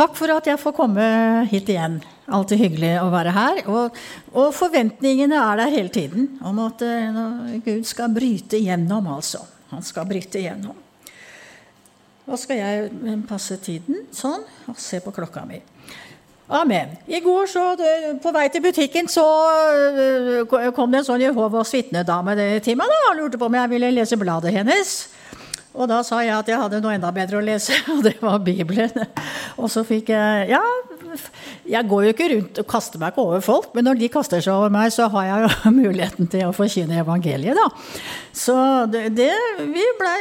Takk for at jeg får komme hit igjen. Alltid hyggelig å være her. Og, og forventningene er der hele tiden om at uh, Gud skal bryte igjennom, altså. Han skal bryte igjennom. Da skal jeg passe tiden sånn og se på klokka mi. Amen. I går, så, på vei til butikken, så kom det en sånn Jehovas vitnedame til meg da, og lurte på om jeg ville lese bladet hennes. Og da sa jeg at jeg hadde noe enda bedre å lese, og det var Bibelen. Og så fikk jeg Ja, jeg går jo ikke rundt og kaster meg ikke over folk, men når de kaster seg over meg, så har jeg jo muligheten til å forkynne evangeliet, da. Så det, det Vi blei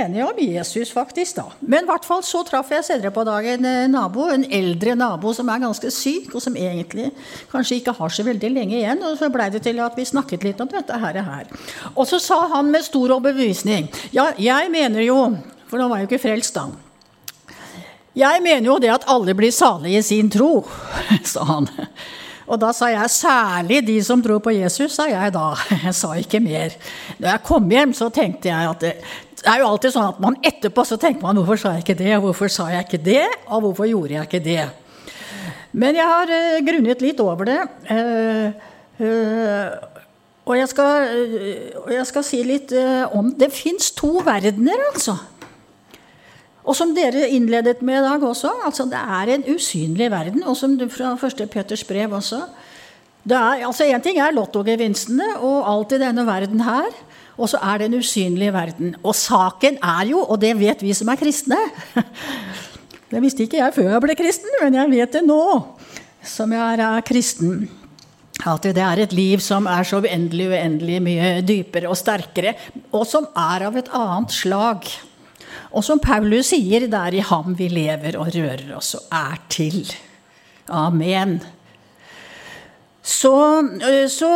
enige om Jesus, faktisk, da. Men i hvert fall så traff jeg senere på dagen en nabo, en eldre nabo som er ganske syk, og som egentlig kanskje ikke har så veldig lenge igjen. Og så blei det til at vi snakket litt om dette her. og her. Og så sa han med stor overbevisning Ja, jeg mener jo For nå var jeg jo ikke frelst, da. Jeg mener jo det at alle blir salige i sin tro, sa han. Og da sa jeg særlig de som tror på Jesus, sa jeg da. Jeg sa ikke mer. Når jeg kom hjem, så tenkte jeg at det, det er jo alltid sånn at man etterpå så tenker man hvorfor sa jeg ikke det, og hvorfor sa jeg ikke det, og hvorfor gjorde jeg ikke det. Men jeg har uh, grunnet litt over det. Uh, uh, og jeg skal, jeg skal, si litt om Det fins to verdener, altså. Og som dere innledet med i dag også, altså det er en usynlig verden. Og som fra første Peters brev også. Det er, altså Én ting er lottogevinstene og alt i denne verden her. Og så er det en usynlig verden. Og saken er jo, og det vet vi som er kristne Det visste ikke jeg før jeg ble kristen, men jeg vet det nå som jeg er kristen. At det er et liv som er så uendelig, uendelig mye dypere og sterkere, og som er av et annet slag. Og som Paulus sier, det er i ham vi lever og rører oss og er til. Amen. Så, øh, så,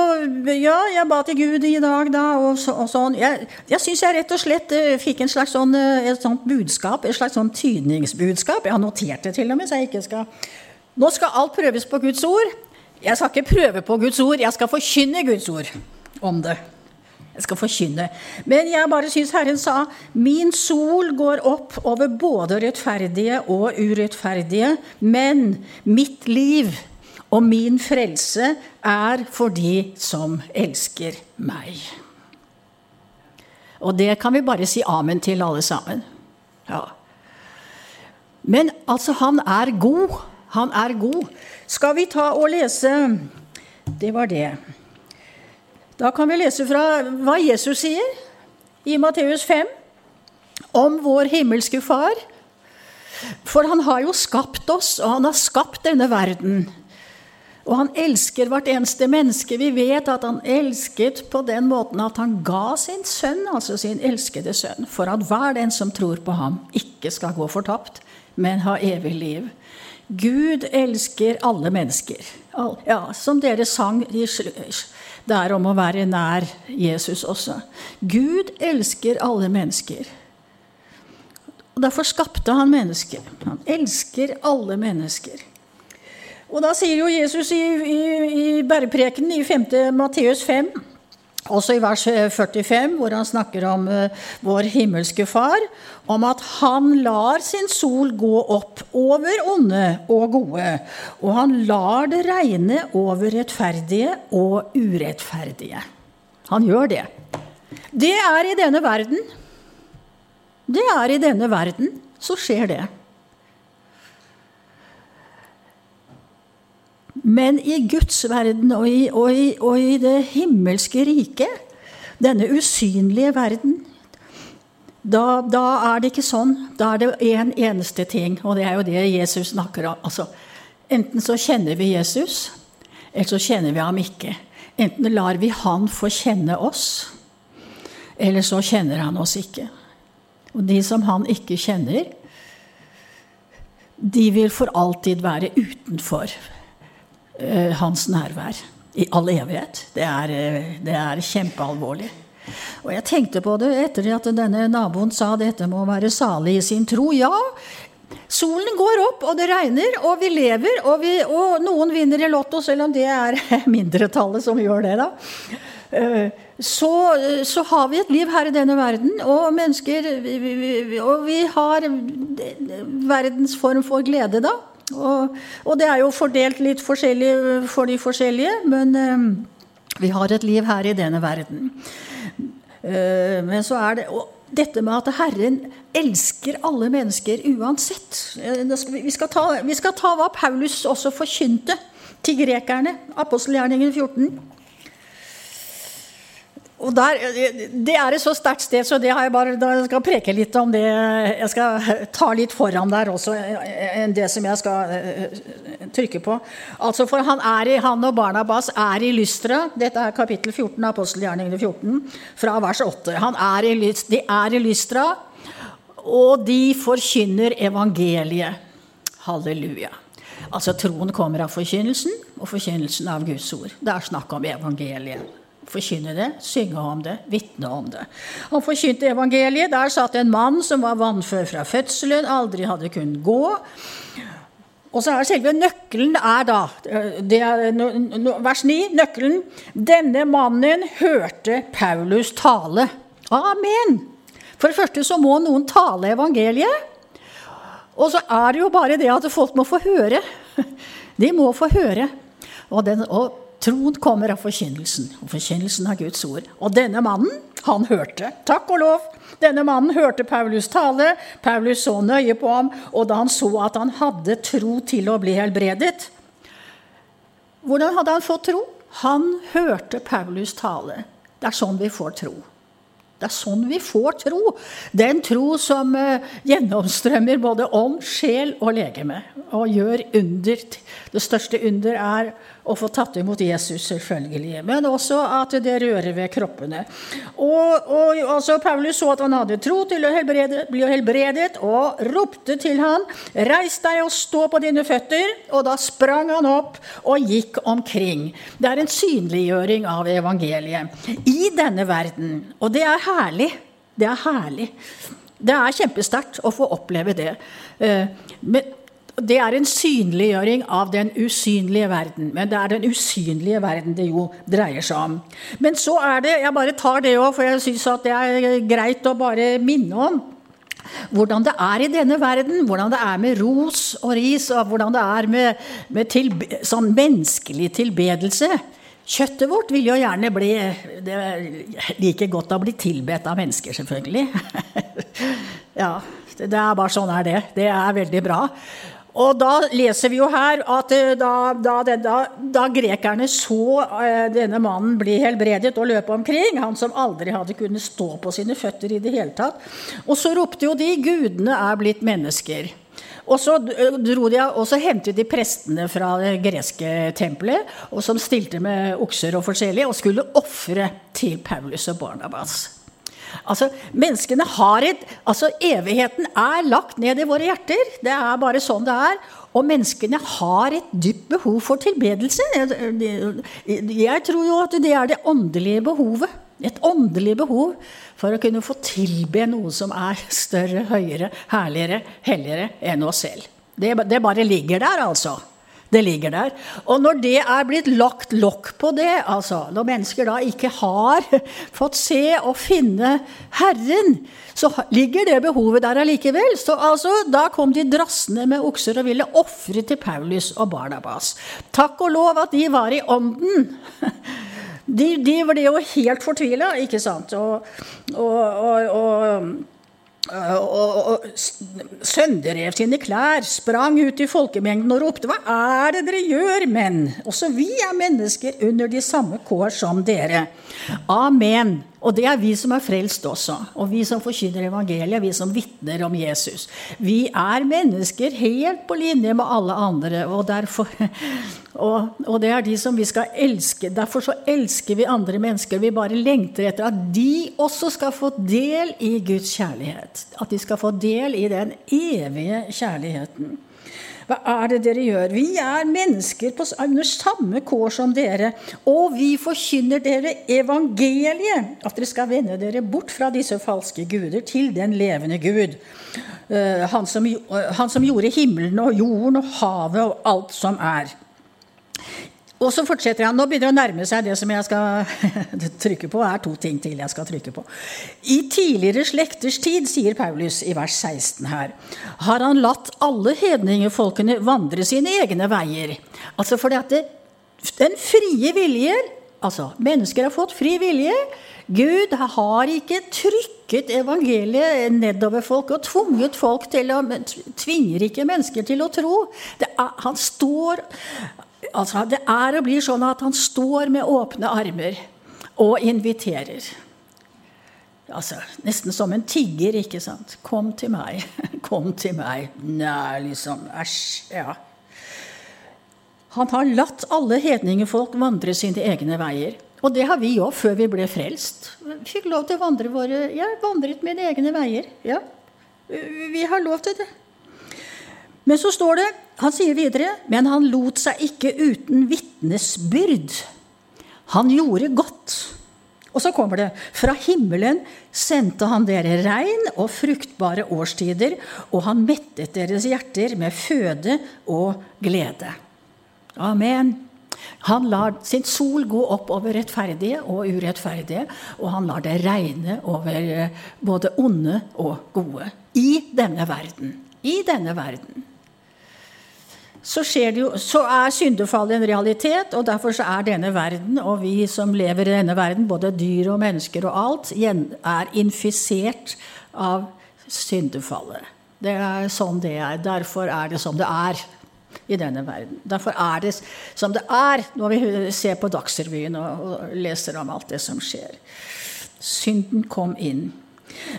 ja, jeg ba til Gud i dag, da. Og, så, og sånn. Jeg, jeg syns jeg rett og slett øh, fikk en slags sånn, øh, et sånt budskap, et slags sånn tydningsbudskap. Jeg har notert det til og med, så jeg ikke skal Nå skal alt prøves på Guds ord. Jeg skal ikke prøve på Guds ord, jeg skal forkynne Guds ord om det. Jeg skal forkynne. Men jeg bare syns Herren sa min sol går opp over både rettferdige og urettferdige, men mitt liv og min frelse er for de som elsker meg. Og det kan vi bare si amen til, alle sammen. Ja. Men altså, han er god. Han er god. Skal vi ta og lese Det var det. Da kan vi lese fra hva Jesus sier i Matteus 5 om vår himmelske Far. For han har jo skapt oss, og han har skapt denne verden. Og han elsker hvert eneste menneske. Vi vet at han elsket på den måten at han ga sin sønn, altså sin elskede sønn, for at hver den som tror på ham, ikke skal gå fortapt, men ha evig liv. Gud elsker alle mennesker. Ja, som dere sang i det er om å være nær Jesus også. Gud elsker alle mennesker. Og Derfor skapte han mennesker. Han elsker alle mennesker. Og da sier jo Jesus i, i, i bæreprekenen i 5. Matteus 5 også i vers 45, hvor han snakker om uh, vår himmelske Far, om at han lar sin sol gå opp over onde og gode, og han lar det regne over rettferdige og urettferdige. Han gjør det. Det er i denne verden. Det er i denne verden så skjer det. Men i Guds verden og i, og i, og i det himmelske riket, denne usynlige verden, da, da, er det ikke sånn. Da er det én en eneste ting, og det er jo det Jesus snakker om. Altså, enten så kjenner vi Jesus, eller så kjenner vi ham ikke. Enten lar vi han få kjenne oss, eller så kjenner han oss ikke. Og de som han ikke kjenner, de vil for alltid være utenfor hans nærvær i all evighet. Det er, eh, det er, kjempealvorlig. Og jeg tenkte på det etter at denne naboen sa dette med å være salig i sin tro. Ja, solen går opp, og det regner, og vi lever, og, vi, og noen vinner i Lotto, selv om det er mindretallet som gjør det, da. Eh, så, så, har vi et liv her i denne verden, og mennesker Og vi har verdens form for glede, da. Og, og, det er jo fordelt litt forskjellig for de forskjellige, men eh, vi har et liv her i denne verden. Eh, men så er det og dette med at Herren elsker alle mennesker uansett. Vi skal ta, vi skal ta hva Paulus også forkynte til grekerne, apostelgjerningen 14. Og der, Det er et så sterkt sted, så det har jeg bare, da skal preke litt om det. Jeg skal ta litt foran der også enn det som jeg skal eh, trykke på. Altså For han, er i, han og Barnabas er i Lystra. Dette er kapittel 14 av apostelgjerningene 14, fra vers 8. Han er i, de er i Lystra, og de forkynner evangeliet. Halleluja. Altså Troen kommer av forkynnelsen, og forkynnelsen av Guds ord. Det er snakk om evangeliet forkynne det, synge om det, vitne om det. Han forkynte evangeliet. Der satt en mann som var vannfør fra fødselen, aldri hadde kunnet gå. Og så er selve nøkkelen er da er, Vers 9. Nøkkelen. Denne mannen hørte Paulus tale. Amen! For det første så må noen tale evangeliet. Og så er det jo bare det at folk må få høre. De må få høre. Og, den, og Troen kommer av forkynnelsen, og forkynnelsen av Guds ord. Og denne mannen, han hørte. Takk og lov. Denne mannen hørte Paulus tale. Paulus så nøye på ham, og da han så at han hadde tro til å bli helbredet Hvordan hadde han fått tro? Han hørte Paulus tale. Det er sånn vi får tro. Det er sånn vi får tro. Den tro som uh, gjennomstrømmer både ånd, sjel og legeme. Og gjør under. Det største under er å få tatt imot Jesus, selvfølgelig. Men også at det rører ved kroppene. Og, og altså, Paulus så at han hadde tro til å helbrede, bli helbredet, og ropte til han, 'Reis deg og stå på dine føtter.' Og da sprang han opp og gikk omkring. Det er en synliggjøring av evangeliet i denne verden. Og det er herlig. Det er herlig. Det er kjempesterkt å få oppleve det. Eh, men det er en synliggjøring av den usynlige verden. Men det er den usynlige verden det jo dreier seg om. Men så er det Jeg bare tar det òg, for jeg syns det er greit å bare minne om hvordan det er i denne verden. Hvordan det er med ros og ris, og hvordan det er med, med tilbe, sånn menneskelig tilbedelse. Kjøttet vårt vil jo gjerne bli det like godt å bli tilbedt av mennesker, selvfølgelig. ja, det er bare sånn er det. Det er veldig bra. Og da leser vi jo her at eh, da, da, da, da grekerne så eh, denne mannen bli helbredet og løpe omkring, han som aldri hadde kunnet stå på sine føtter i det hele tatt, og så ropte jo de 'Gudene er blitt mennesker'. Og så, eh, de, og så hentet de prestene fra det greske tempelet, og som stilte med okser og forskjellig, og skulle ofre til Paulus og Barnabas. Altså, menneskene har et, altså Evigheten er lagt ned i våre hjerter. Det er bare sånn det er. Og menneskene har et dypt behov for tilbedelse. Jeg tror jo at det er det åndelige behovet. Et åndelig behov for å kunne få tilbe noe som er større, høyere, herligere, helligere enn oss selv. Det, det bare ligger der, altså. Det ligger der. Og når det er blitt lagt lokk på det, altså når mennesker da ikke har fått se og finne Herren, så ligger det behovet der allikevel. Så altså, Da kom de drassende med okser og ville ofre til Paulus og Barnabas. Takk og lov at de var i ånden. De, de ble jo helt fortvila, ikke sant? og, og, og, og og, og, sønderrev sine klær, sprang ut i folkemengden og ropte:" Hva er det dere gjør, menn? Også vi er mennesker under de samme kår som dere. Amen. Og det er vi som er frelst også. Og vi som forkynner evangeliet, vi som vitner om Jesus. Vi er mennesker helt på linje med alle andre. Og, derfor, og, og det er de som vi skal elske. Derfor så elsker vi andre mennesker. Vi bare lengter etter at de også skal få del i Guds kjærlighet. At de skal få del i den evige kjærligheten. Hva er det dere gjør? Vi er mennesker på, under samme kår som dere. Og vi forkynner dere evangeliet. At dere skal vende dere bort fra disse falske guder til den levende Gud. Uh, han, som, uh, han som gjorde himmelen og jorden og havet og alt som er. Og så fortsetter han. Nå begynner det å nærme seg det som jeg skal trykke på. er to ting til jeg skal trykke på. I tidligere slekters tid, sier Paulus i vers 16 her, har han latt alle hedningefolkene vandre sine egne veier. Altså fordi at det, den frie vilje Altså, mennesker har fått fri vilje. Gud har ikke trykket evangeliet nedover folk og tvunget folk til å Tvinger ikke mennesker til å tro. Er, han står Altså, det er og blir sånn at han står med åpne armer og inviterer. Altså, Nesten som en tigger, ikke sant? 'Kom til meg. Kom til meg.' Nei, liksom. Æsj. Ja. Han har latt alle hedningefolk vandre sine egne veier. Og det har vi òg, før vi ble frelst. Vi fikk lov til å vandre våre Jeg vandret mine egne veier. Ja. Vi har lov til det. Men så står det, han sier videre, men han lot seg ikke uten vitnesbyrd. Han gjorde godt. Og så kommer det fra himmelen sendte han dere regn og fruktbare årstider, og han mettet deres hjerter med føde og glede. Amen. Han lar sin sol gå opp over rettferdige og urettferdige, og han lar det regne over eh, både onde og gode. I denne verden. I denne verden så, jo, så, er syndefallet en realitet, og derfor så er denne verden, og vi som lever i denne verden, både dyr og mennesker og alt, er infisert av syndefallet. Det er sånn det er. Derfor er det som det er i denne verden. Derfor er det som det er når vi ser på Dagsrevyen og, leser om alt det som skjer. Synden kom inn.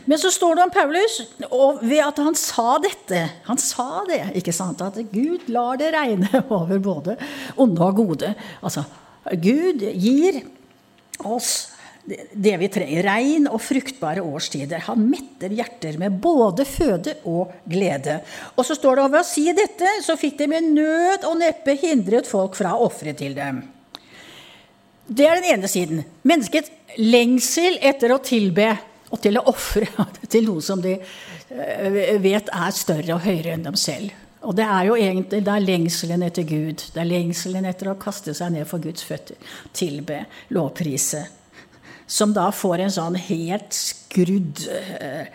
Men så står det om Paulus, og ved at han sa dette Han sa det, ikke sant? At Gud lar det regne over både onde og gode. Altså, Gud gir oss det vi trenger. Regn og fruktbare årstider. Han metter hjerter med både føde og glede. Og så står det over å si dette, så fikk de med nød og neppe hindret folk fra å ofre til dem. Det er den ene siden. Menneskets lengsel etter å tilbe og til å ofre til noe som de eh, vet er større og høyere enn dem selv. Og det er jo egentlig det er lengselen etter Gud. Det er lengselen etter å kaste seg ned for Guds føtter. Tilbe, lovprise. Som da får en sånn helt skrudd eh,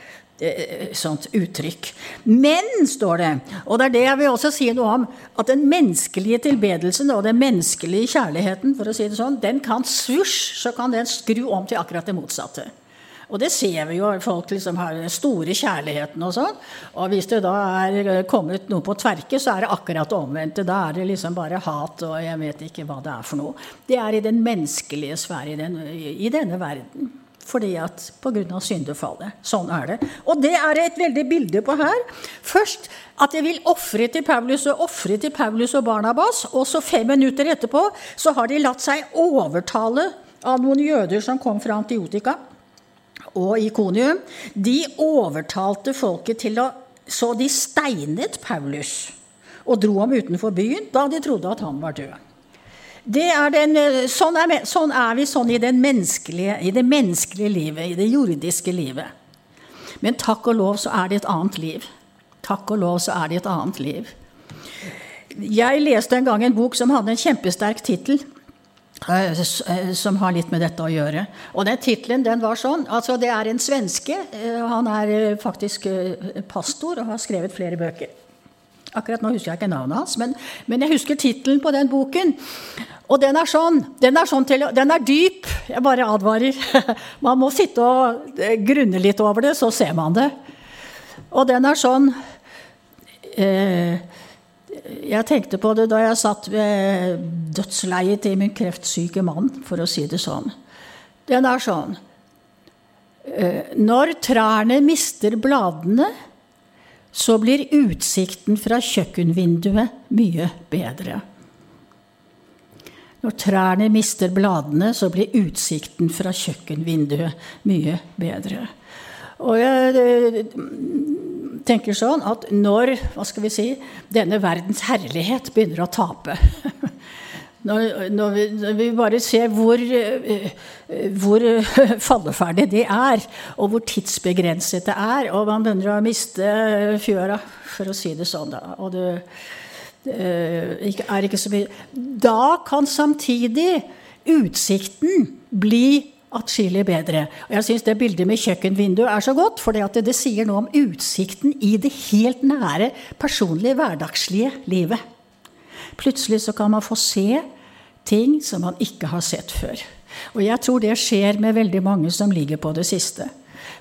eh, sånt uttrykk. Men, står det, og det er det jeg vil også si noe om, at den menneskelige tilbedelsen og den menneskelige kjærligheten, for å si det sånn, den kan svusj, så kan den skru om til akkurat det motsatte. Og det ser vi jo, folk liksom har den store kjærligheten og sånn. Og hvis det da er kommet noe på tverke, så er det akkurat det omvendte. Da er det liksom bare hat og jeg vet ikke hva det er for noe. Det er i den menneskelige sfære i, den, i denne verden. Fordi at Pga. syndefallet. Sånn er det. Og det er et veldig bilde på her. Først at jeg vil ofre til Paulus og ofre til Paulus og Barnabas. Og så fem minutter etterpå så har de latt seg overtale av noen jøder som kom fra Antiotika og Ikonium, de overtalte folket til å Så de steinet Paulus og dro ham utenfor byen da de trodde at han var død. Er den, sånn, er, sånn, er, vi sånn i, i, det menneskelige livet, i det jordiske livet. Men takk og lov så er det et annet liv. Takk og lov så er det et annet liv. Jeg leste en gang en bok som hadde en kjempesterk tittel. Eh, eh, som har litt med dette å gjøre. Og den tittelen den var sånn altså Det er en svenske. Eh, han er faktisk pastor og har skrevet flere bøker. Akkurat nå husker jeg ikke navnet hans, men, men jeg husker tittelen på den boken. Og den er sånn. Den er, sånn til, den er dyp. Jeg bare advarer. Man må sitte og grunne litt over det, så ser man det. Og den er sånn eh, jeg tenkte på det da jeg satt ved dødsleiet til min kreftsyke mann, for å si det sånn. Den er sånn eh, Når trærne mister bladene, så blir utsikten fra kjøkkenvinduet mye bedre. Når trærne mister bladene, så blir utsikten fra kjøkkenvinduet mye bedre. Og jeg tenker sånn at når hva skal vi si, denne verdens herlighet begynner å tape når, når, vi, når vi, bare ser hvor, hvor falleferdig det er, og hvor tidsbegrenset det er, og man begynner å miste fjøra, for å si det sånn, da. Og det, er ikke så mye Da kan samtidig utsikten bli atskillig bedre. Og jeg syns det bildet med kjøkkenvinduet er så godt, for det, det sier noe om utsikten i det helt nære, personlige, hverdagslige livet. Plutselig så kan man få se ting som man ikke har sett før. Og jeg tror det skjer med veldig mange som ligger på det siste.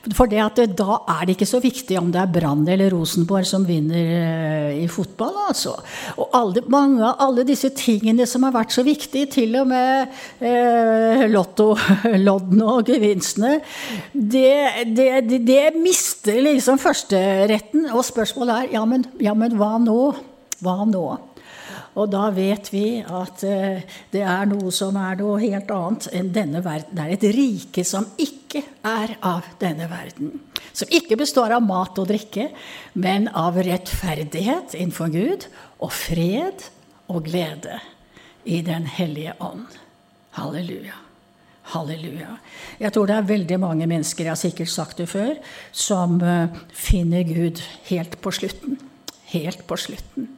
For det at da er det ikke så viktig om det er Brann eller Rosenborg som vinner eh, i fotball. altså. Og alle, mange av alle disse tingene som har vært så viktige, til og med eh, lottoloddene og gevinstene, det, det, det, mister liksom førsteretten. Og spørsmålet er ja men, ja, men hva nå? Hva nå? Og da vet vi at eh, det er noe som er noe helt annet enn denne verden. Det er et rike som ikke er av denne verden. Som ikke består av mat og drikke, men av rettferdighet innenfor Gud og fred og glede i Den hellige ånd. Halleluja. Halleluja. Jeg tror det er veldig mange mennesker, jeg har sikkert sagt det før, som eh, finner Gud helt på slutten. Helt på slutten.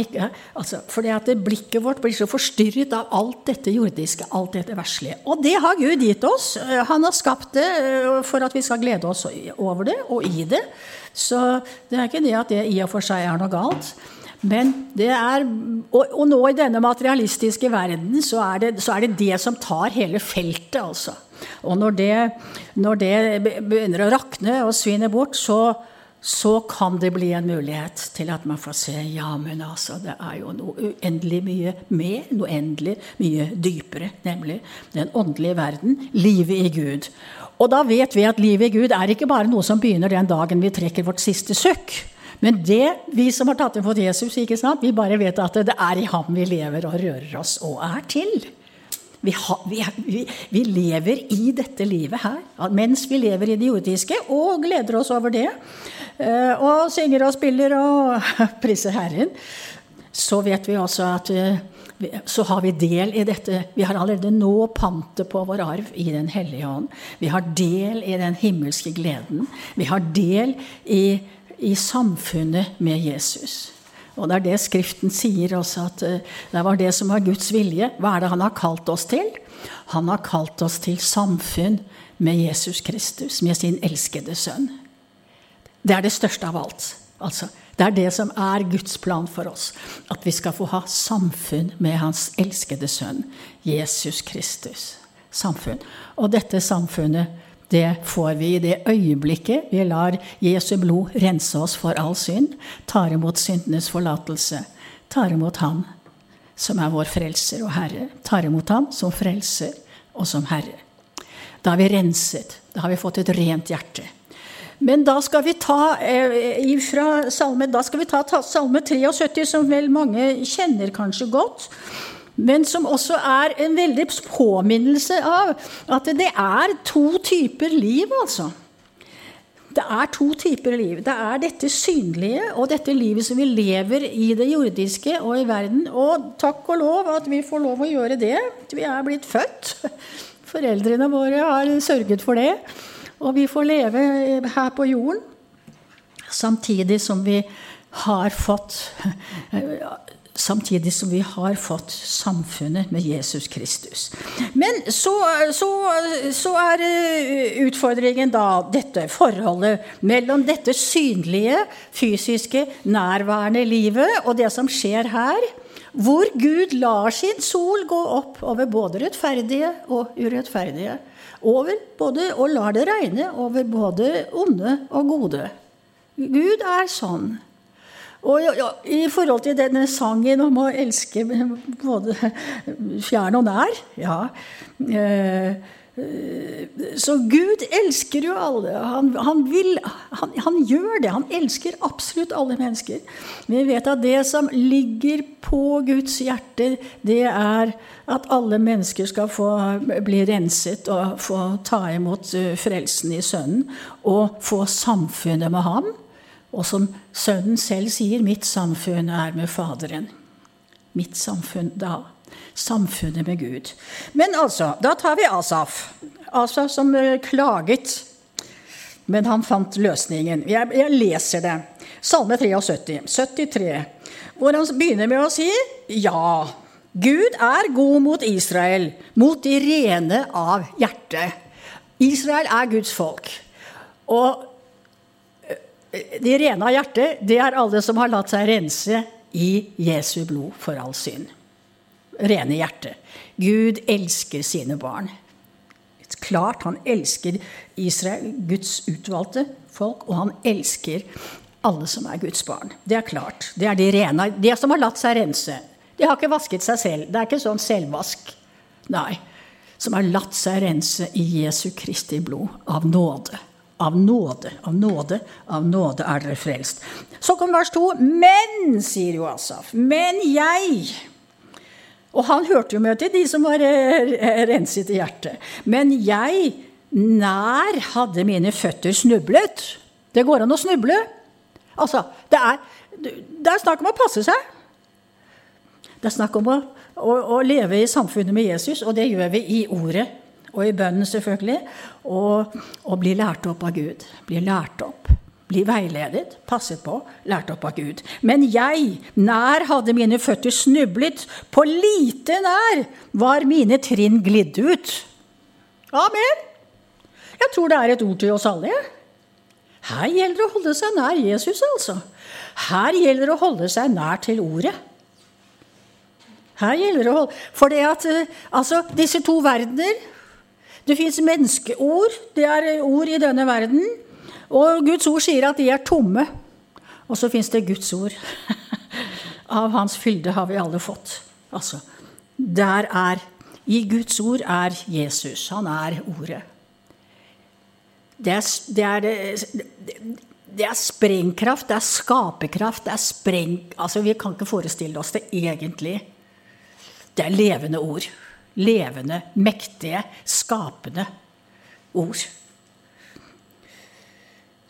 Ikke, altså, fordi at Blikket vårt blir så forstyrret av alt dette jordiske, alt dette verslige. Og det har Gud gitt oss. Han har skapt det eh, for at vi skal glede oss over det og i det. Så det er ikke det at det i og for seg er noe galt. Men det er, og, og nå i denne materialistiske verden så er, det, så er det det som tar hele feltet, altså. Og når det, når det begynner å rakne og svinne bort, så, så kan det bli en mulighet til at man får se ja, men altså, det er jo noe uendelig mye mer, noe uendelig mye dypere, nemlig den åndelige verden, livet i Gud. Og da vet vi at livet i Gud er ikke bare noe som begynner den dagen vi trekker vårt siste sukk. Men det, vi som har tatt imot Jesus, ikke sant, vi bare vet at det er i ham vi lever og rører oss og er til. Vi, ha, vi, vi, vi, lever i dette livet her mens vi lever i det jordiske, og gleder oss over det. Eh, og synger og spiller og priser Herren. Så vet vi også at eh, så har vi del i dette. Vi har allerede nå pantet på vår arv i Den hellige ånd. Vi har del i den himmelske gleden. Vi har del i, i samfunnet med Jesus. Og det er det Skriften sier også, at eh, det var det som var Guds vilje. Hva er det han har kalt oss til? Han har kalt oss til samfunn med Jesus Kristus, med sin elskede sønn. Det er det største av alt. Altså, det er det som er Guds plan for oss. At vi skal få ha samfunn med Hans elskede sønn, Jesus Kristus. Samfunn. Og dette samfunnet det får vi i det øyeblikket vi lar Jesu blod rense oss for all synd, tar imot syndenes forlatelse, tar imot Han som er vår frelser og Herre, tar imot Ham som frelser og som Herre. Da er vi renset. Da har vi fått et rent hjerte. Men da skal vi ta eh, fra salme, da skal vi ta, ta salme 73, som vel mange kjenner kanskje godt men som også er en veldig påminnelse av at det er to typer liv, altså. Det er to typer liv. Det er dette synlige og dette livet som vi lever i det jordiske og i verden. Og takk og lov at vi får lov å gjøre det. Vi er blitt født. Foreldrene våre har sørget for det. Og vi får leve her på jorden samtidig som vi har fått Samtidig som vi har fått samfunnet med Jesus Kristus. Men så, så, så, er eh, utfordringen da dette forholdet mellom dette synlige, fysiske, nærværende livet og det som skjer her. Hvor Gud lar sin sol gå opp over både rettferdige og urettferdige. Over både, og lar det regne over både onde og gode. Gud er sånn. Og I forhold til denne sangen om å elske både fjern og nær ja, eh, Så Gud elsker jo alle. Han, han, vil, han, han, gjør det. Han elsker absolutt alle mennesker. Men vi vet at det som ligger på Guds hjerte, det er at alle mennesker skal få bli renset og få ta imot eh, frelsen i Sønnen og få samfunnet med ham. Og som sønnen selv sier, 'Mitt samfunn er med Faderen'. Mitt samfunn da. Samfunnet med Gud. Men altså, da tar vi Asaf. Asaf som klaget. Men han fant løsningen. Jeg, jeg leser det. Salme 73, 73, hvor han begynner med å si ja. Gud er god mot Israel, mot de rene av hjerte. Israel er Guds folk. Og eh, de rene av hjerte, det er alle som har latt seg rense i Jesu blod for all synd. Rene hjerte. Gud elsker sine barn. Klart han elsker Israel, Guds utvalgte folk, og han elsker alle som er Guds barn. Det er klart. Det er de rene, de som har latt seg rense. De har ikke vasket seg selv. Det er ikke sånn selvvask. Nei. Som har latt seg rense i Jesu Kristi blod. Av nåde. Av nåde, av nåde, av nåde er dere frelst. Så kommer vers to. Men, sier jo Asaf, men jeg Og han hørte jo med til de som var renset i hjertet. Men jeg, nær hadde mine føtter snublet Det går an å snuble. Altså, det er, det er snakk om å passe seg. Det er snakk om å, å, å, leve i samfunnet med Jesus, og det gjør vi i ordet og i bønnen, selvfølgelig. Og, og bli lært opp av Gud. Bli lært opp. Bli veiledet, passet på, lært opp av Gud. Men jeg, nær hadde mine føtter snublet, på lite nær var mine trinn glidd ut. Amen. Jeg tror det er et ord til oss alle. Her gjelder det å holde seg nær Jesus, altså. Her gjelder det å holde seg nær til ordet. Her gjelder det å holde For det at eh, altså, disse to verdener Det fins menneskeord. Det er ord i denne verden. Og Guds ord sier at de er tomme. Og så fins det Guds ord. Av Hans fylde har vi alle fått. Altså, der er I Guds ord er Jesus. Han er Ordet. Det er, det er, det er sprengkraft, det er skaperkraft, det er spreng... Altså, vi kan ikke forestille oss det egentlig. Det er levende ord. Levende, mektige, skapende ord.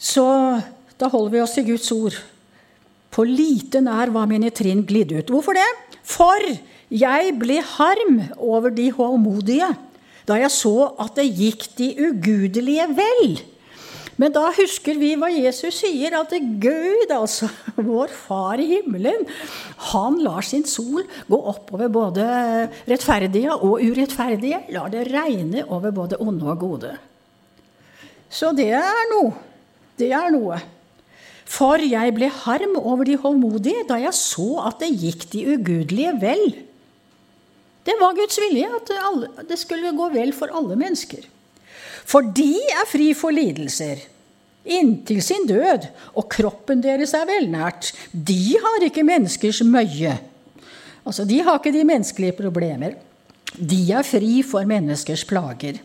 Så da holder vi oss til Guds ord. På lite nær var mine trinn glidd ut. Hvorfor det? For jeg ble harm over de håmodige da jeg så at det gikk de ugudelige vel. Men da husker vi hva Jesus sier, at Gud, altså vår Far i himmelen, han lar sin sol gå oppover både rettferdige og urettferdige. Lar det regne over både onde og gode. Så det er noe. Det er noe. For jeg ble harm over de håndmodige da jeg så at det gikk de ugudelige vel. Det var Guds vilje at det skulle gå vel for alle mennesker. For de er fri for lidelser inntil sin død, og kroppen deres er velnært. De har ikke menneskers møye. Altså, De har ikke de menneskelige problemer. De er fri for menneskers plager.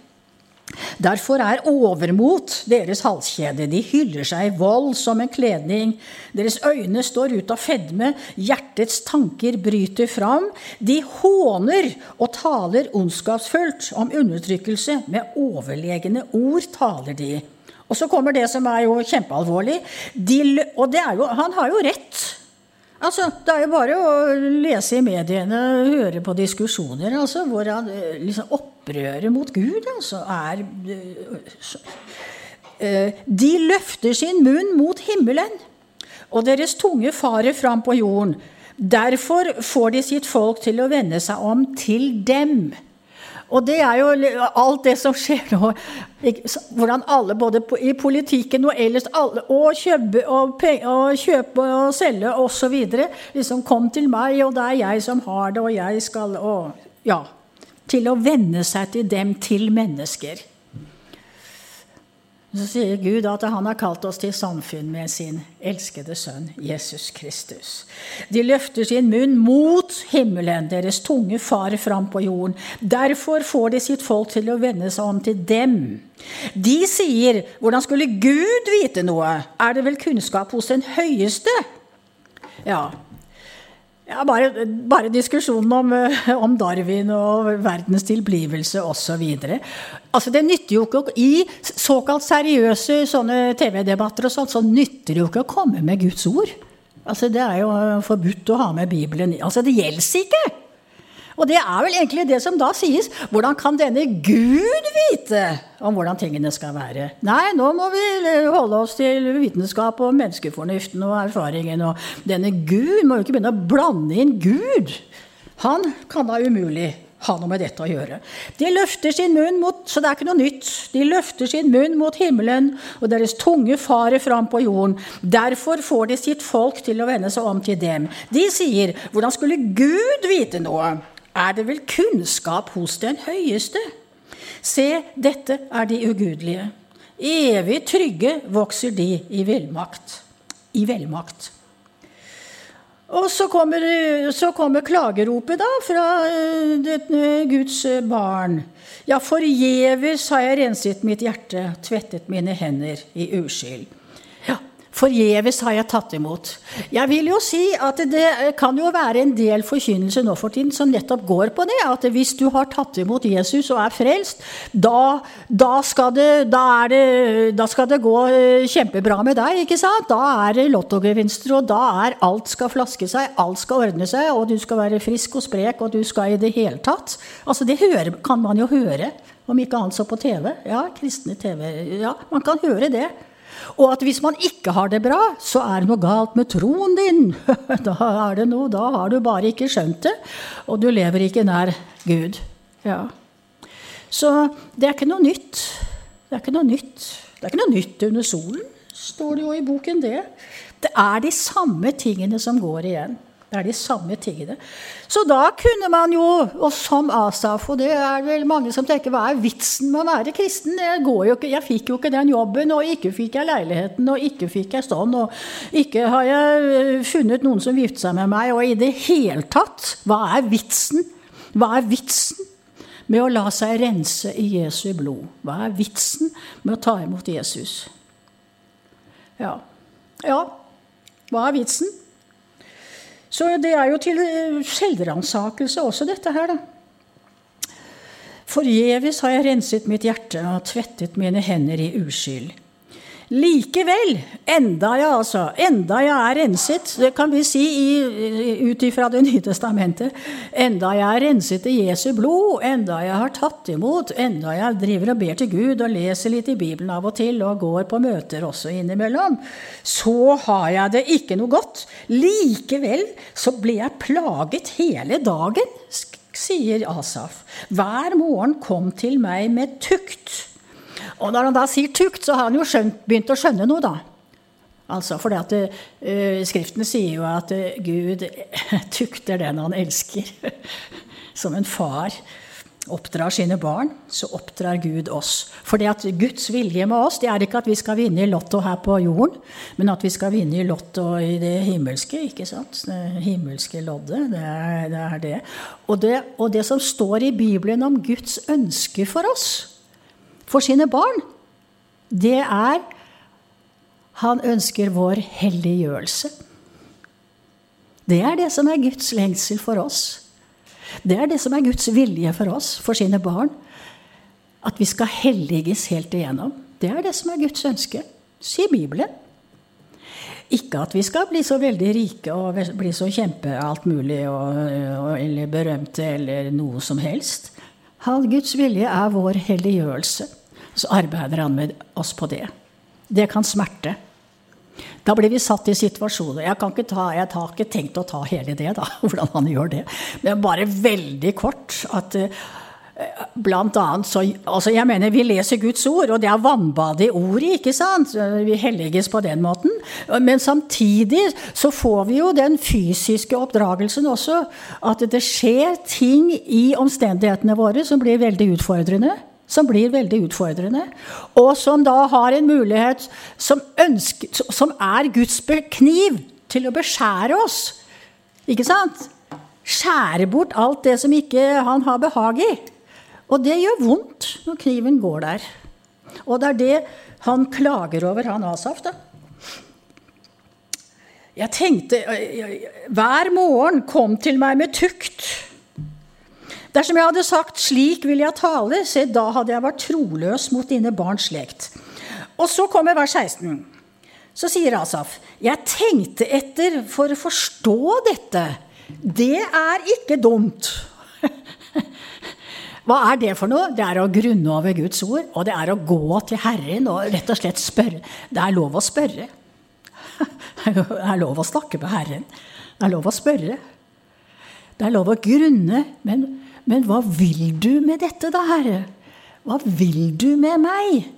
Derfor er overmot deres halskjede. De hyller seg i vold som en kledning. Deres øyne står ut av fedme, hjertets tanker bryter fram. De håner og taler ondskapsfullt om undertrykkelse. Med overlegne ord taler de. Og så kommer det som er jo kjempealvorlig. De, og jo, han har jo rett. Altså, Det er jo bare å lese i mediene, høre på diskusjoner altså, hvor han, eh, liksom, opprøret mot Gud altså, er uh, De løfter sin munn mot himmelen, og deres tunge farer fram på jorden. Derfor får de sitt folk til å vende seg om til dem. Og det er jo alt det som skjer nå. Hvordan alle, både i politikken og ellers, alle, og kjøpe og, og, kjøpe og selge osv. Liksom kom til meg, og det er jeg som har det, og jeg skal og, Ja. Til å venne seg til dem, til mennesker. Så sier Gud at han har kalt oss til samfunn med sin elskede sønn Jesus Kristus. De løfter sin munn mot himmelen, deres tunge farer fram på jorden. Derfor får de sitt folk til å vende seg om til dem. De sier, hvordan skulle Gud vite noe? Er det vel kunnskap hos den høyeste? Ja, ja, bare, bare diskusjonen om, eh, om, Darwin og verdens tilblivelse osv. Altså, det nytter jo ikke I såkalt seriøse TV-debatter og sånt, så nytter det jo ikke å komme med Guds ord. Altså, det er jo forbudt å ha med Bibelen. Altså, det gjelder ikke! Og det er vel egentlig det som da sies. Hvordan kan denne Gud vite om hvordan tingene skal være? Nei, nå må vi holde oss til vitenskap og menneskefornuften og erfaringen. Og denne Gud må jo ikke begynne å blande inn Gud. Han kan da umulig ha noe med dette å gjøre. De løfter sin munn mot Så det er ikke noe nytt. De løfter sin munn mot himmelen, og deres tunge farer fram på jorden. Derfor får de sitt folk til å vende seg om til dem. De sier, hvordan skulle Gud vite noe? Er det vel kunnskap hos den høyeste? Se, dette er de ugudelige. Evig trygge vokser de i velmakt. I velmakt. Og så kommer, så kommer, klageropet da fra eh, Guds barn. Ja, forgjeves har jeg renset mitt hjerte, tvettet mine hender i uskyld. Forgjeves har jeg tatt imot. Jeg vil jo si at det kan jo være en del forkynnelse nå for tiden som nettopp går på det. At hvis du har tatt imot Jesus og er frelst, da, da, skal, det, da, det, da skal, det, gå eh, kjempebra med deg. ikke sant? Da er det lottogevinster, og da er alt skal flaske seg, alt skal ordne seg, og du skal være frisk og sprek, og du skal i det hele tatt. Altså, Det hører, kan man jo høre, om ikke annet så på TV. Ja, kristne TV. Ja, man kan høre det. Og at hvis man ikke har det bra, så er det noe galt med troen din. Da er det noe, da har du bare ikke skjønt det, og du lever ikke nær Gud. Ja. Så det er ikke noe nytt. Det er ikke noe nytt. Det er ikke noe nytt under solen, står det jo i boken, det. Det er de samme tingene som går igjen. Det er de samme tingene. Så da kunne man jo, og som Asaf, og det er vel mange som tenker hva er vitsen med å være kristen? Jeg, ikke, jeg fikk jo ikke den jobben, og ikke fikk jeg leiligheten, og ikke fikk jeg sånn, og ikke har jeg funnet noen som gifter seg med meg, og i det hele tatt, hva er vitsen? Hva er vitsen med å la seg rense i Jesu blod? Hva er vitsen med å ta imot Jesus? Ja. Ja, hva er vitsen? Så det er jo til eh, selvransakelse også, dette her, da. Forgjeves har jeg renset mitt hjerte og tvettet mine hender i uskyld. Likevel, enda jeg altså, enda jeg er renset, det kan vi si ut ifra Det nye testamentet, enda jeg er renset i Jesu blod, enda jeg har tatt imot, enda jeg driver og ber til Gud og leser litt i Bibelen av og til og går på møter også innimellom, så har jeg det ikke noe godt. Likevel så blir jeg plaget hele dagen, sier Asaf. Hver morgen kom til meg med tukt og når han da sier tukt, så har han jo skjønt, begynt å skjønne noe, da. Altså, for uh, eh, Skriften sier jo at uh, Gud tukter den han elsker. Som en far oppdrar sine barn, så oppdrar Gud oss. For det at Guds vilje med oss det er ikke at vi skal vinne i Lotto her på jorden, men at vi skal vinne i Lotto i det himmelske. ikke sant? Det himmelske loddet. Det er det. Er det. Og, det. og det som står i Bibelen om Guds ønske for oss, for sine barn, det er han ønsker vår helliggjørelse. Det er det som er Guds lengsel for oss. Det er det som er Guds vilje for oss, for sine barn. At vi skal helliges helt igjennom. Det er det som er Guds ønske, sier Bibelen. Ikke at vi skal bli så veldig rike og bli så kjempe alt mulig og, eller berømte eller noe som helst. Guds vilje er vår helliggjørelse. Så arbeider han med oss på det. Det kan smerte. Da blir vi satt i situasjoner. Jeg, kan ikke ta, jeg har ikke tenkt å ta hele det, da, hvordan han gjør det. Men bare veldig kort. at eh, Blant annet så altså Jeg mener, vi leser Guds ord, og det er vannbad i ordet, ikke sant? Vi helliges på den måten. Men samtidig så får vi jo den fysiske oppdragelsen også. At det skjer ting i omstendighetene våre som blir veldig utfordrende. Som blir veldig utfordrende. Og som da har en mulighet som, ønsker, som er Guds kniv til å beskjære oss. Ikke sant? Skjære bort alt det som ikke han har behag i. Og det gjør vondt når kniven går der. Og det er det han klager over, han Asaf. da. Jeg tenkte Hver morgen kom til meg med tukt. Dersom jeg hadde sagt 'slik vil jeg tale', se, da hadde jeg vært troløs mot dine barns slekt. Og så kommer vers 16. Så sier Asaf, 'Jeg tenkte etter for å forstå dette'. Det er ikke dumt. Hva er det for noe? Det er å grunne over Guds ord, og det er å gå til Herren og rett og slett spørre. Det er lov å spørre. Det er lov å snakke med Herren. Det er lov å spørre. Det er lov å grunne. Men, men hva vil du med dette, da, Herre? Hva vil du med meg?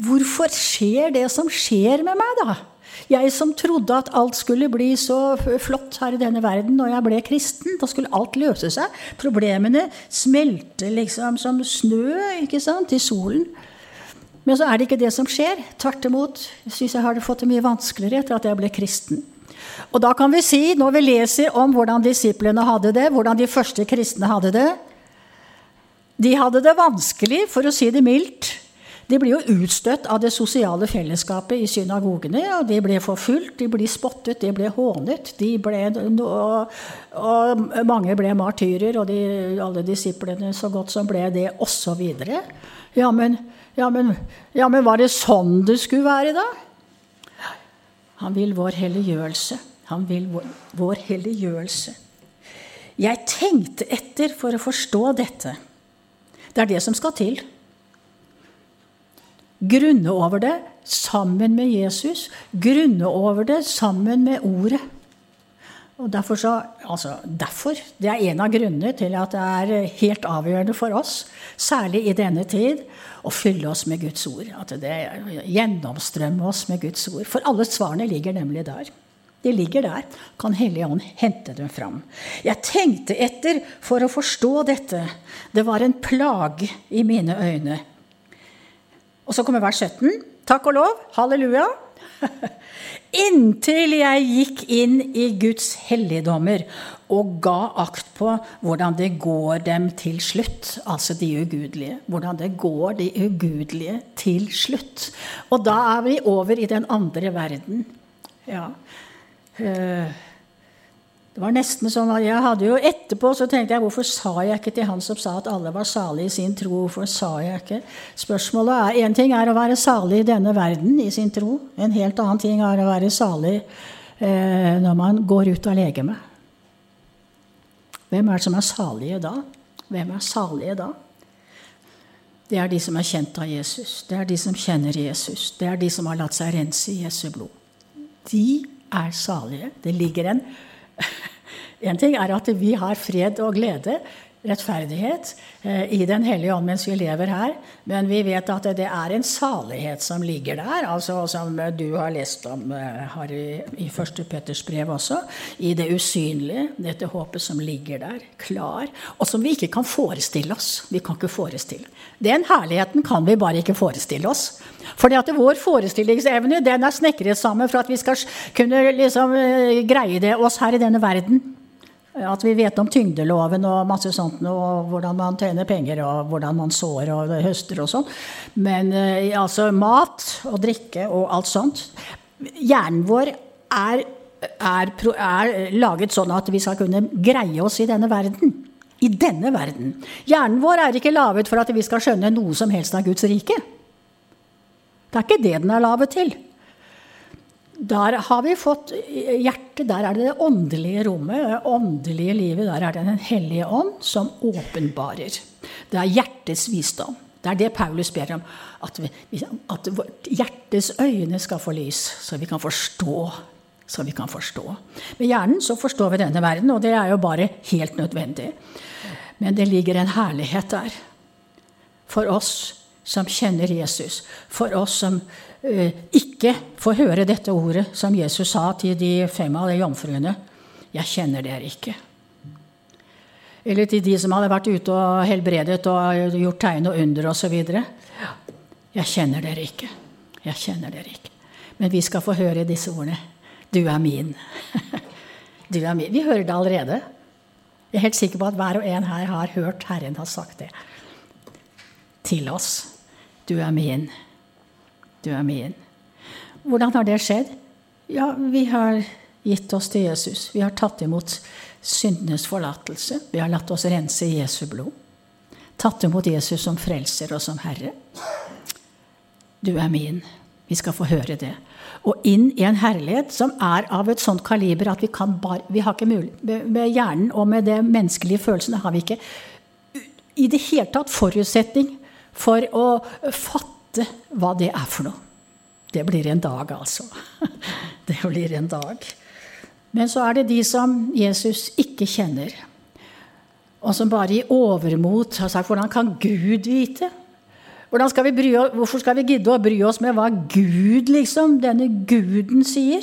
Hvorfor skjer det som skjer med meg, da? Jeg som trodde at alt skulle bli så flott her i denne verden når jeg ble kristen. Da skulle alt løse seg. Problemene smelte liksom som snø ikke sant, i solen. Men så er det ikke det som skjer. Tvert imot. Syns jeg har fått det mye vanskeligere etter at jeg ble kristen. Og da kan vi si, når vi leser om hvordan disiplene hadde det, hvordan de første kristne hadde det De hadde det vanskelig, for å si det mildt. De blir jo utstøtt av det sosiale fellesskapet i synagogene. og De ble forfulgt, de ble spottet, de ble hånet. De ble, og, og, mange ble martyrer, og de, alle disiplene så godt som ble det, osv. Ja, men, ja, men, ja, men var det sånn det skulle være, da? Han vil vår helliggjørelse. Han vil vår, vår helliggjørelse. Jeg tenkte etter for å forstå dette. Det er det som skal til grunne over det sammen med Jesus. Grunne over det sammen med Ordet. Og derfor, så, altså, derfor Det er en av grunnene til at det er helt avgjørende for oss, særlig i denne tid, å fylle oss med Guds ord. At det gjennomstrømmer oss med Guds ord. For alle svarene ligger nemlig der. De ligger der. Kan Hellige Ånd hente dem fram. Jeg tenkte etter for å forstå dette. Det var en plage i mine øyne og så kommer vers 17. Takk og lov. Halleluja. Inntil jeg gikk inn i Guds helligdommer og ga akt på hvordan det går dem til slutt. Altså de ugudelige. Hvordan det går de ugudelige til slutt. Og da er vi over i den andre verden. Ja. Uh, det var nesten sånn at jeg hadde jo Etterpå så tenkte jeg hvorfor sa jeg ikke til han som sa at alle var salige i sin tro? Hvorfor sa jeg ikke? Spørsmålet er Én ting er å være salig i denne verden i sin tro. En helt annen ting er å være salig eh, når man går ut av legemet. Hvem er det som er salige da? Hvem er salige da? Det er de som er kjent av Jesus. Det er de som kjenner Jesus. Det er de som har latt seg rense i Jesu blod. De er salige. Det ligger en en ting er at vi har fred og glede, rettferdighet, eh, i Den hellige ånd mens vi lever her. Men vi vet at det er en salighet som ligger der, altså som du har lest om Harry, i, første 1. Petters brev også. I det usynlige, dette håpet som ligger der, klar. Og som vi ikke kan forestille oss. Vi kan ikke forestille. Den herligheten kan vi bare ikke forestille oss. Fordi at vår forestillingsevne den er snekret sammen for at vi skal kunne liksom eh, greie det oss her i denne verden. At vi vet om tyngdeloven og masse sånt, og hvordan man tjener penger, og hvordan man sår og høster og sånn. Men eh, altså mat og drikke og alt sånt Hjernen vår er, er, er, laget sånn at vi skal kunne greie oss i denne verden. I denne verden. Hjernen vår er ikke laget for at vi skal skjønne noe som helst av Guds rike. Det er ikke det den er laget til. Der har vi fått hjertet, der er det det åndelige rommet, det åndelige livet. Der er det Den hellige ånd som åpenbarer. Det er hjertets visdom. Det er det Paulus ber om. At, vi, at hjertets øyne skal få lys, så vi kan forstå. Så vi kan forstå. Med hjernen så forstår vi denne verden, og det er jo bare helt nødvendig. Men det ligger en herlighet der. For oss som kjenner Jesus. For oss som ikke får høre dette ordet som Jesus sa til de fem av de jomfruene. Jeg kjenner dere ikke. Eller til de som hadde vært ute og helbredet og gjort tegn og under osv. Jeg kjenner dere ikke. Jeg kjenner dere ikke. Men vi skal få høre disse ordene. Du er min. Du er min. Vi hører det allerede. Jeg er helt sikker på at hver og en her har hørt Herren har sagt det til oss. Du er min. Du er min. Hvordan har det skjedd? Ja, vi har gitt oss til Jesus. Vi har tatt imot syndenes forlatelse. Vi har latt oss rense i Jesu blod. Tatt imot Jesus som frelser og som Herre. Du er min. Vi skal få høre det. Og inn i en herlighet som er av et sånt kaliber at vi kan bare Vi har ikke mulig Med hjernen og med de menneskelige følelsene har vi ikke i det hele tatt forutsetning for å fatte hva det er for noe. Det blir en dag, altså. Det blir en dag. Men så er det de som Jesus ikke kjenner, og som bare i overmot har sagt 'Hvordan kan Gud vite?' Skal bry, hvorfor skal vi gidde å bry oss med hva Gud, liksom, denne guden, sier?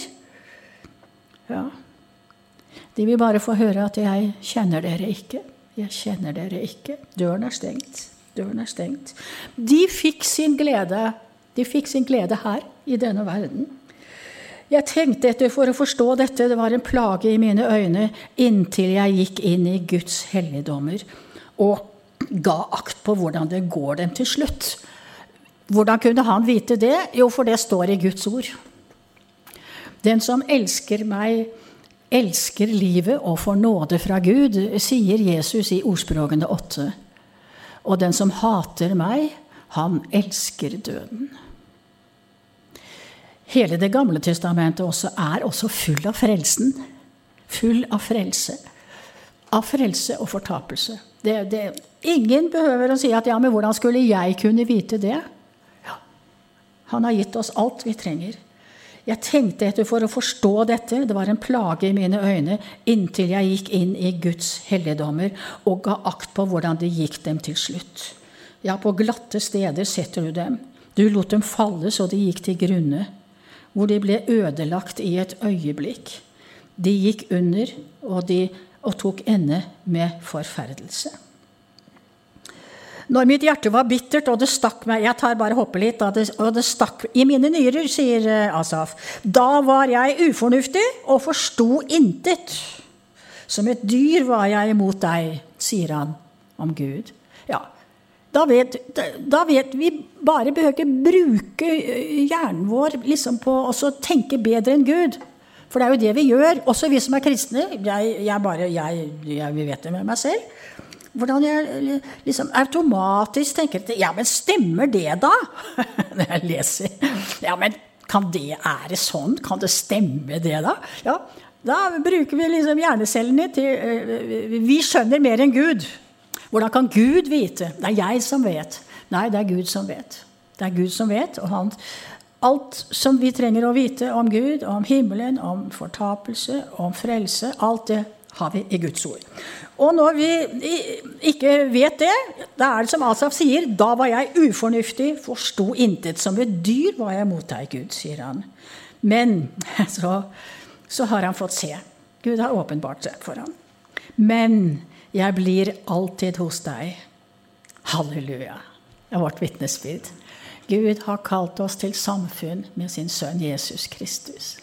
Ja. De vil bare få høre at 'jeg kjenner dere ikke'. Jeg kjenner dere ikke. Døren er stengt. Døren er stengt. De fikk sin glede. De fikk sin glede her, i denne verden. Jeg tenkte etter for å forstå dette, det var en plage i mine øyne inntil jeg gikk inn i Guds helligdommer og ga akt på hvordan det går dem til slutt. Hvordan kunne han vite det? Jo, for det står i Guds ord. Den som elsker meg, elsker livet og får nåde fra Gud, sier Jesus i ordspråkene åtte. Og den som hater meg, han elsker døden. Hele Det gamle testamentet også er også full av frelsen. Full av frelse. Av frelse og fortapelse. Det, det, ingen behøver å si at ja, men hvordan skulle jeg kunne vite det? Ja, han har gitt oss alt vi trenger. Jeg tenkte etter for å forstå dette. Det var en plage i mine øyne inntil jeg gikk inn i Guds helligdommer og ga akt på hvordan det gikk dem til slutt. Ja, på glatte steder setter du dem. Du lot dem falle så de gikk til grunne, hvor de ble ødelagt i et øyeblikk. De gikk under, og, de, og tok ende med forferdelse. Når mitt hjerte var bittert, og det stakk meg Jeg tar bare hoppe litt. Og det, og det stakk i mine nyrer, sier eh, Asaf. Da var jeg ufornuftig og forsto intet. Som et dyr var jeg imot deg, sier han om Gud. Ja, da vet, da vet vi bare behøver ikke bruke eh, hjernen vår liksom på å tenke bedre enn Gud. For det er jo det vi gjør, også vi som er kristne. Jeg, jeg bare, jeg, jeg vet det med meg selv. Hvordan jeg liksom automatisk tenker Ja, men stemmer det, da? Når jeg leser. Ja, men kan det være sånn? Kan det stemme, det, da? Ja, da bruker vi liksom hjernecellene til eh, Vi skjønner mer enn Gud. Hvordan kan Gud vite? Det er jeg som vet. Nei, det er Gud som vet. Det er Gud som vet, og han, alt som vi trenger å vite om Gud, om himmelen, om fortapelse, om frelse, alt det har vi i Guds ord. Og når vi ikke vet det, da er det som Asaf sier, da var jeg ufornuftig, forsto intet. Som et dyr var jeg mot deg, Gud, sier han. Men så, så har han fått se. Gud har åpenbart seg for ham. Men jeg blir alltid hos deg. Halleluja. Det er vårt vitnesbyrd. Gud har kalt oss til samfunn med sin sønn Jesus Kristus.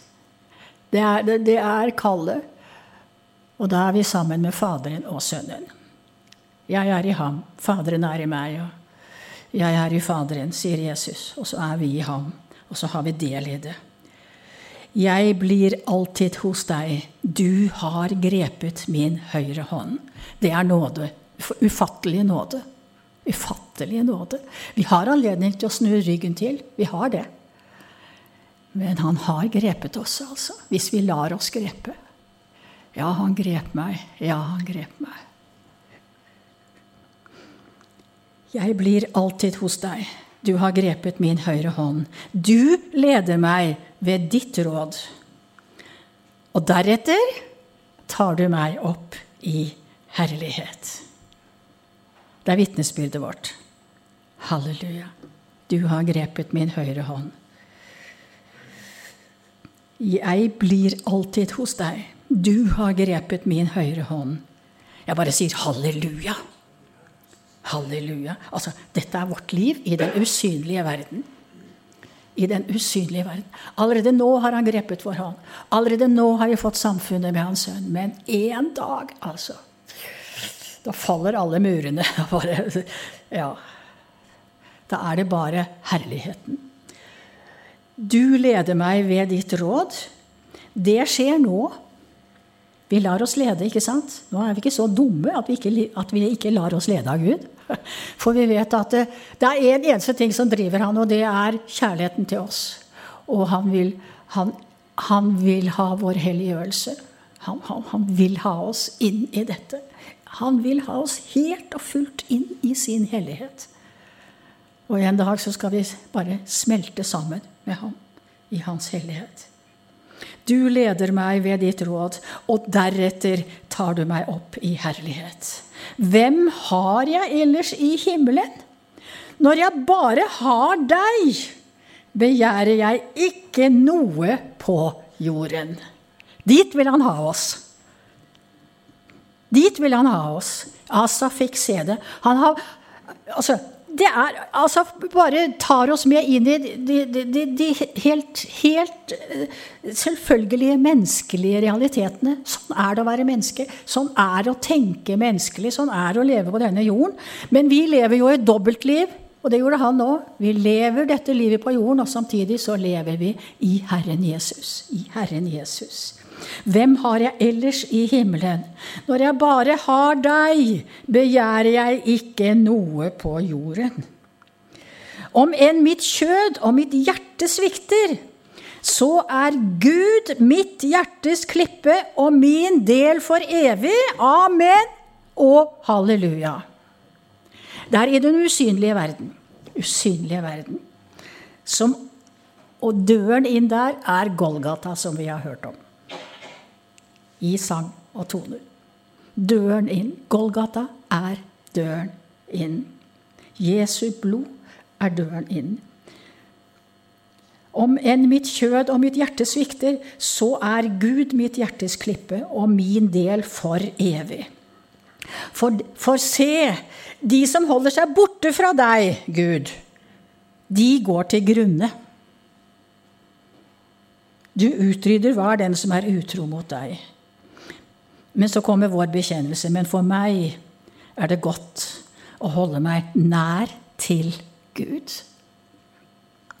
Det er, det, er kallet. Og da er vi sammen med Faderen og Sønnen. Jeg er i ham, Faderen er i meg, og jeg er i Faderen, sier Jesus. Og så er vi i ham, og så har vi del i det. Jeg blir alltid hos deg, du har grepet min høyre hånd. Det er nåde. Ufattelig nåde. Ufattelig nåde. Vi har anledning til å snu ryggen til. Vi har det. Men han har grepet oss, altså. Hvis vi lar oss grepe. Ja, han grep meg. Ja, han grep meg. Jeg blir alltid hos deg. Du har grepet min høyre hånd. Du leder meg ved ditt råd. Og deretter tar du meg opp i herlighet. Det er vitnesbyrdet vårt. Halleluja. Du har grepet min høyre hånd. Jeg blir alltid hos deg. Du har grepet min høyre hånd. Jeg bare sier halleluja. Halleluja. Altså, dette er vårt liv i den usynlige verden. I den usynlige verden. Allerede nå har han grepet vår hånd. Allerede nå har vi fått samfunnet med hans sønn. Men én dag, altså Da faller alle murene. Bare, ja. Da er det bare herligheten. Du leder meg ved ditt råd. Det skjer nå. Vi lar oss lede, ikke sant? Nå er vi ikke så dumme at vi ikke, at vi ikke lar oss lede av Gud. For vi vet at det, det er én en eneste ting som driver han, og det er kjærligheten til oss. Og han vil, han, han vil ha vår helliggjørelse. Han, han, han, vil ha oss inn i dette. Han vil ha oss helt og fullt inn i sin hellighet. Og en dag så skal vi bare smelte sammen med ham i hans hellighet. Du leder meg ved ditt råd, og deretter tar du meg opp i herlighet. Hvem har jeg ellers i himmelen? Når jeg bare har deg, begjærer jeg ikke noe på jorden. Dit vil han ha oss. Dit vil han ha oss. Asa fikk se det. Han har, altså, det er, altså, bare tar oss med inn i de, de, de, helt, helt, eh, selvfølgelige menneskelige realitetene. Sånn er det å være menneske. Sånn er det å tenke menneskelig. Sånn er det å leve på denne jorden. Men vi lever jo et dobbeltliv. Og det gjorde han òg. Vi lever dette livet på jorden, og samtidig så lever vi i Herren Jesus. I Herren Jesus. Hvem har jeg ellers i himmelen? Når jeg bare har deg, begjærer jeg ikke noe på jorden. Om enn mitt kjød og mitt hjerte svikter, så er Gud mitt hjertes klippe og min del for evig. Amen og halleluja. Det er i den usynlige verden. Usynlige verden. Som, og døren inn der er Golgata, som vi har hørt om i sang og toner. Døren inn. Golgata er døren inn. Jesu blod er døren inn. Om enn mitt kjød og mitt hjerte svikter, så er Gud mitt hjertes klippe og min del for evig. For, for se, de som holder seg borte fra deg, Gud, de går til grunne. Du utrydder hver den som er utro mot deg. Men så kommer vår bekjennelse. Men for meg er det godt å holde meg nær til Gud.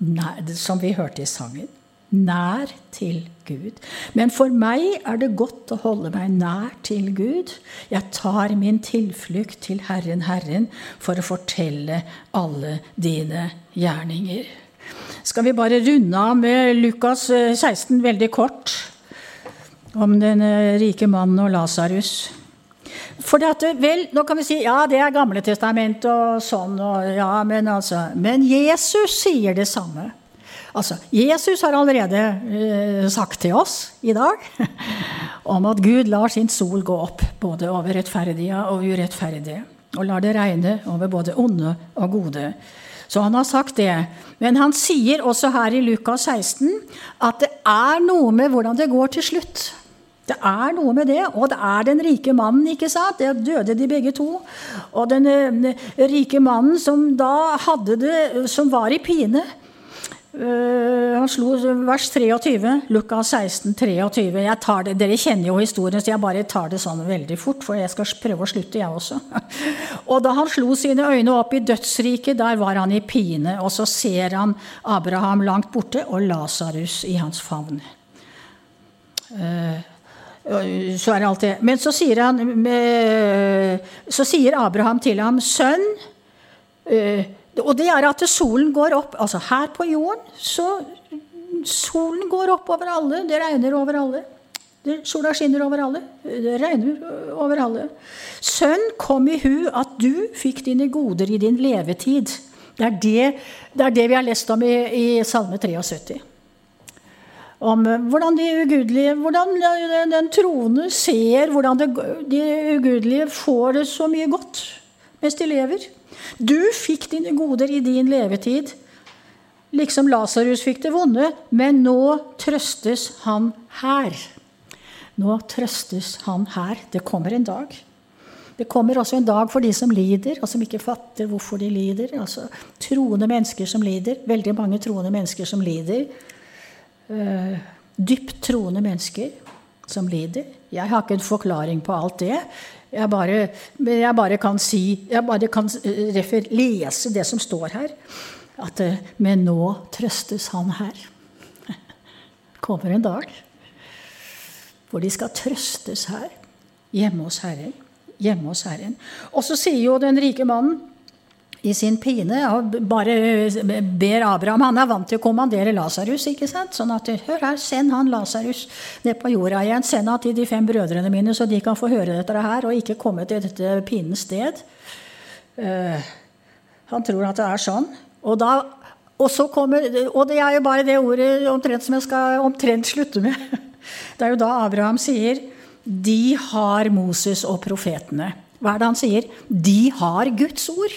Nær, som vi hørte i sangen. Nær til Gud. Men for meg er det godt å holde meg nær til Gud. Jeg tar min tilflukt til Herren, Herren, for å fortelle alle dine gjerninger. Skal vi bare runde av med Lukas 16 eh, veldig kort? Om den eh, rike mannen og Lasarus. For det at, vel, Nå kan vi si ja, det er Gamle testament og sånn, og, ja, men, altså, men Jesus sier det samme. Altså, Jesus har allerede eh, sagt til oss i dag om at Gud lar sin sol gå opp både over rettferdige og urettferdige, og lar det regne over både onde og gode. Så han har sagt det. Men han sier også her i Lukas 16 at det er noe med hvordan det går til slutt. Det er noe med det. Og det er den rike mannen, ikke sant? Det døde de begge to. Og den uh, rike mannen som da hadde det, som var i pine. Uh, han slo vers 23, Lukas 16, 23. Jeg tar det, dere kjenner jo historien, så jeg bare tar det sånn veldig fort. For jeg skal prøve å slutte, jeg også. og da han slo sine øyne opp i dødsriket, der var han i pine. Og så ser han Abraham langt borte og Lasarus i hans favn. Uh, så er det alltid. Men så sier, han, så sier Abraham til ham, 'Sønn' eh, Og det er at solen går opp. Altså her på jorden så Solen går opp over alle. Det regner over alle. Sola skinner over alle. Det regner over alle. Sønn, kom i hu at du fikk dine goder i din levetid. Det er det, det, er det vi har lest om i, i Salme 73 om eh, hvordan de ugudelige, hvordan den troende ser hvordan de ugudelige får det så mye godt mens de lever. Du fikk dine goder i din levetid, liksom Lasarus fikk det vonde, men nå trøstes han her. Nå trøstes han her. Det kommer en dag. Det kommer også en dag for de som lider, og som ikke fatter hvorfor de lider. Altså troende mennesker som lider. Veldig mange troende mennesker som lider uh, dypt troende mennesker som lider. Jeg har ikke en forklaring på alt det. Jeg bare, jeg bare kan si Jeg bare kan eh, refer, lese det som står her. At uh, Men nå trøstes han her. kommer en dag hvor de skal trøstes her. Hjemme hos Herren. Hjemme hos Herren. Og så sier jo den rike mannen i sin pine og bare ber Abraham Han er vant til å kommandere Lasarus. Sånn at hør her, send han Lasarus ned på jorda igjen. Send han til de fem brødrene mine, så de kan få høre dette her, og ikke komme til dette pinens sted. Uh, han tror at det er sånn. Og, da, og, så kommer, og det er jo bare det ordet omtrent som jeg skal omtrent slutte med. Det er jo da Abraham sier de har Moses og profetene. Hva er det han sier? De har Guds ord.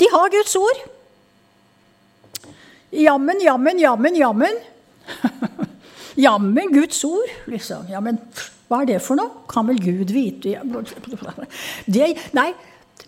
De har Guds ord. Jammen, jammen, jammen, jammen. jammen Guds ord, liksom. Jammen, hva er det for noe? Kan vel Gud vite det, Nei,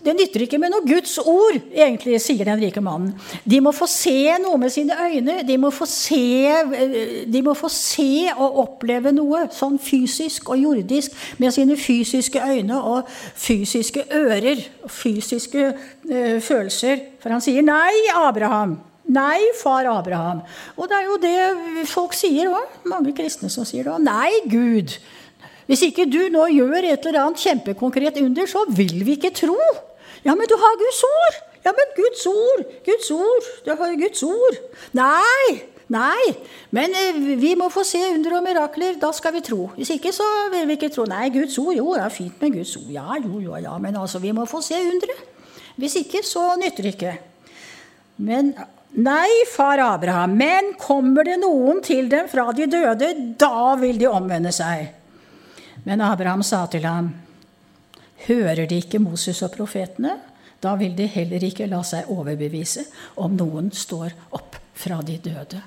det nytter ikke med noe Guds ord, egentlig, sier den rike mannen. De må få se noe med sine øyne. De må få se, eh, må få se og oppleve noe sånn fysisk og jordisk med sine fysiske øyne og fysiske ører og fysiske uh, følelser. For han sier nei, Abraham. Nei, far Abraham. Og det er jo det folk sier òg. Mange kristne som sier det. Nei, Gud. Hvis ikke du nå gjør et eller annet kjempekonkret under, så vil vi ikke tro. Ja, men du har Guds ord! Ja, men Guds ord! Guds ord! Du har Guds ord. Nei! Nei, men eh, vi må få se under og mirakler. Da skal vi tro. Hvis ikke, så vil vi ikke tro. Nei, Guds ord, jo, det er fint med Guds ord. Ja, jo, jo, ja, men altså, vi må få se underet. Hvis ikke, så nytter det ikke. Men Nei, far Abraham, men kommer det noen til dem fra de døde, da vil de omvende seg. Men Abraham sa til ham, Hører de ikke Moses og profetene? Da vil de heller ikke la seg overbevise om noen står opp fra de døde.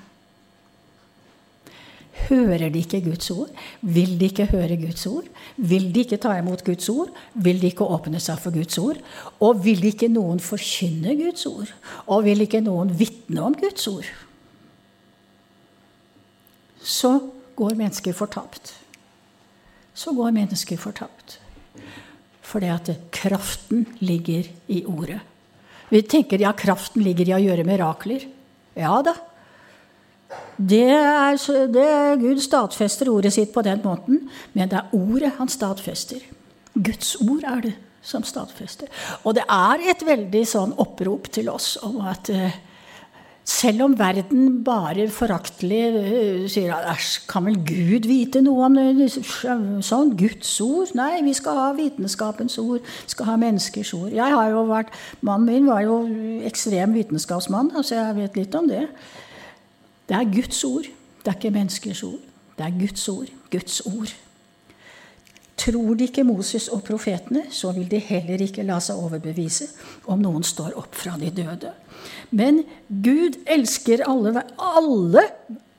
Hører de ikke Guds ord? Vil de ikke høre Guds ord? Vil de ikke ta imot Guds ord? Vil de ikke åpne seg for Guds ord? Og vil ikke noen forkynne Guds ord? Og vil ikke noen vitne om Guds ord? Så går mennesker fortapt. Så går mennesker fortapt. Fordi at kraften ligger i ordet. Vi tenker ja, kraften ligger i å gjøre mirakler. Ja da. Det er, det, Gud stadfester ordet sitt på den måten, men det er ordet han stadfester. Guds ord er det som stadfester. Og det er et veldig sånn opprop til oss om at uh, selv om verden bare foraktelig uh, sier æsj, kan vel Gud vite noe om? Sånn Guds ord? Nei, vi skal ha vitenskapens ord. Vi skal ha menneskers ord. Jeg har jo vært, Mannen min var jo ekstrem vitenskapsmann, altså jeg vet litt om det. Det er Guds ord. Det er ikke menneskers ord. Det er Guds ord. Guds ord. Tror de ikke Moses og profetene, så vil de heller ikke la seg overbevise om noen står opp fra de døde. Men Gud elsker alle, alle,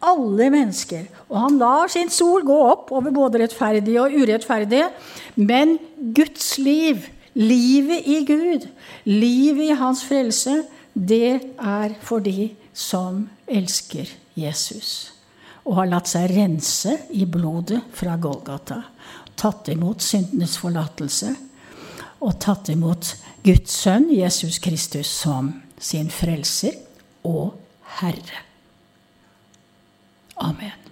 alle mennesker. Og han lar sin sol gå opp over både rettferdige og urettferdige. Men Guds liv, livet i Gud, livet i hans frelse, det er for de som elsker Jesus. Og har latt seg rense i blodet fra Golgata. Tatt imot syndenes forlatelse. Og tatt imot Guds sønn Jesus Kristus som sin frelser og Herre. Amen.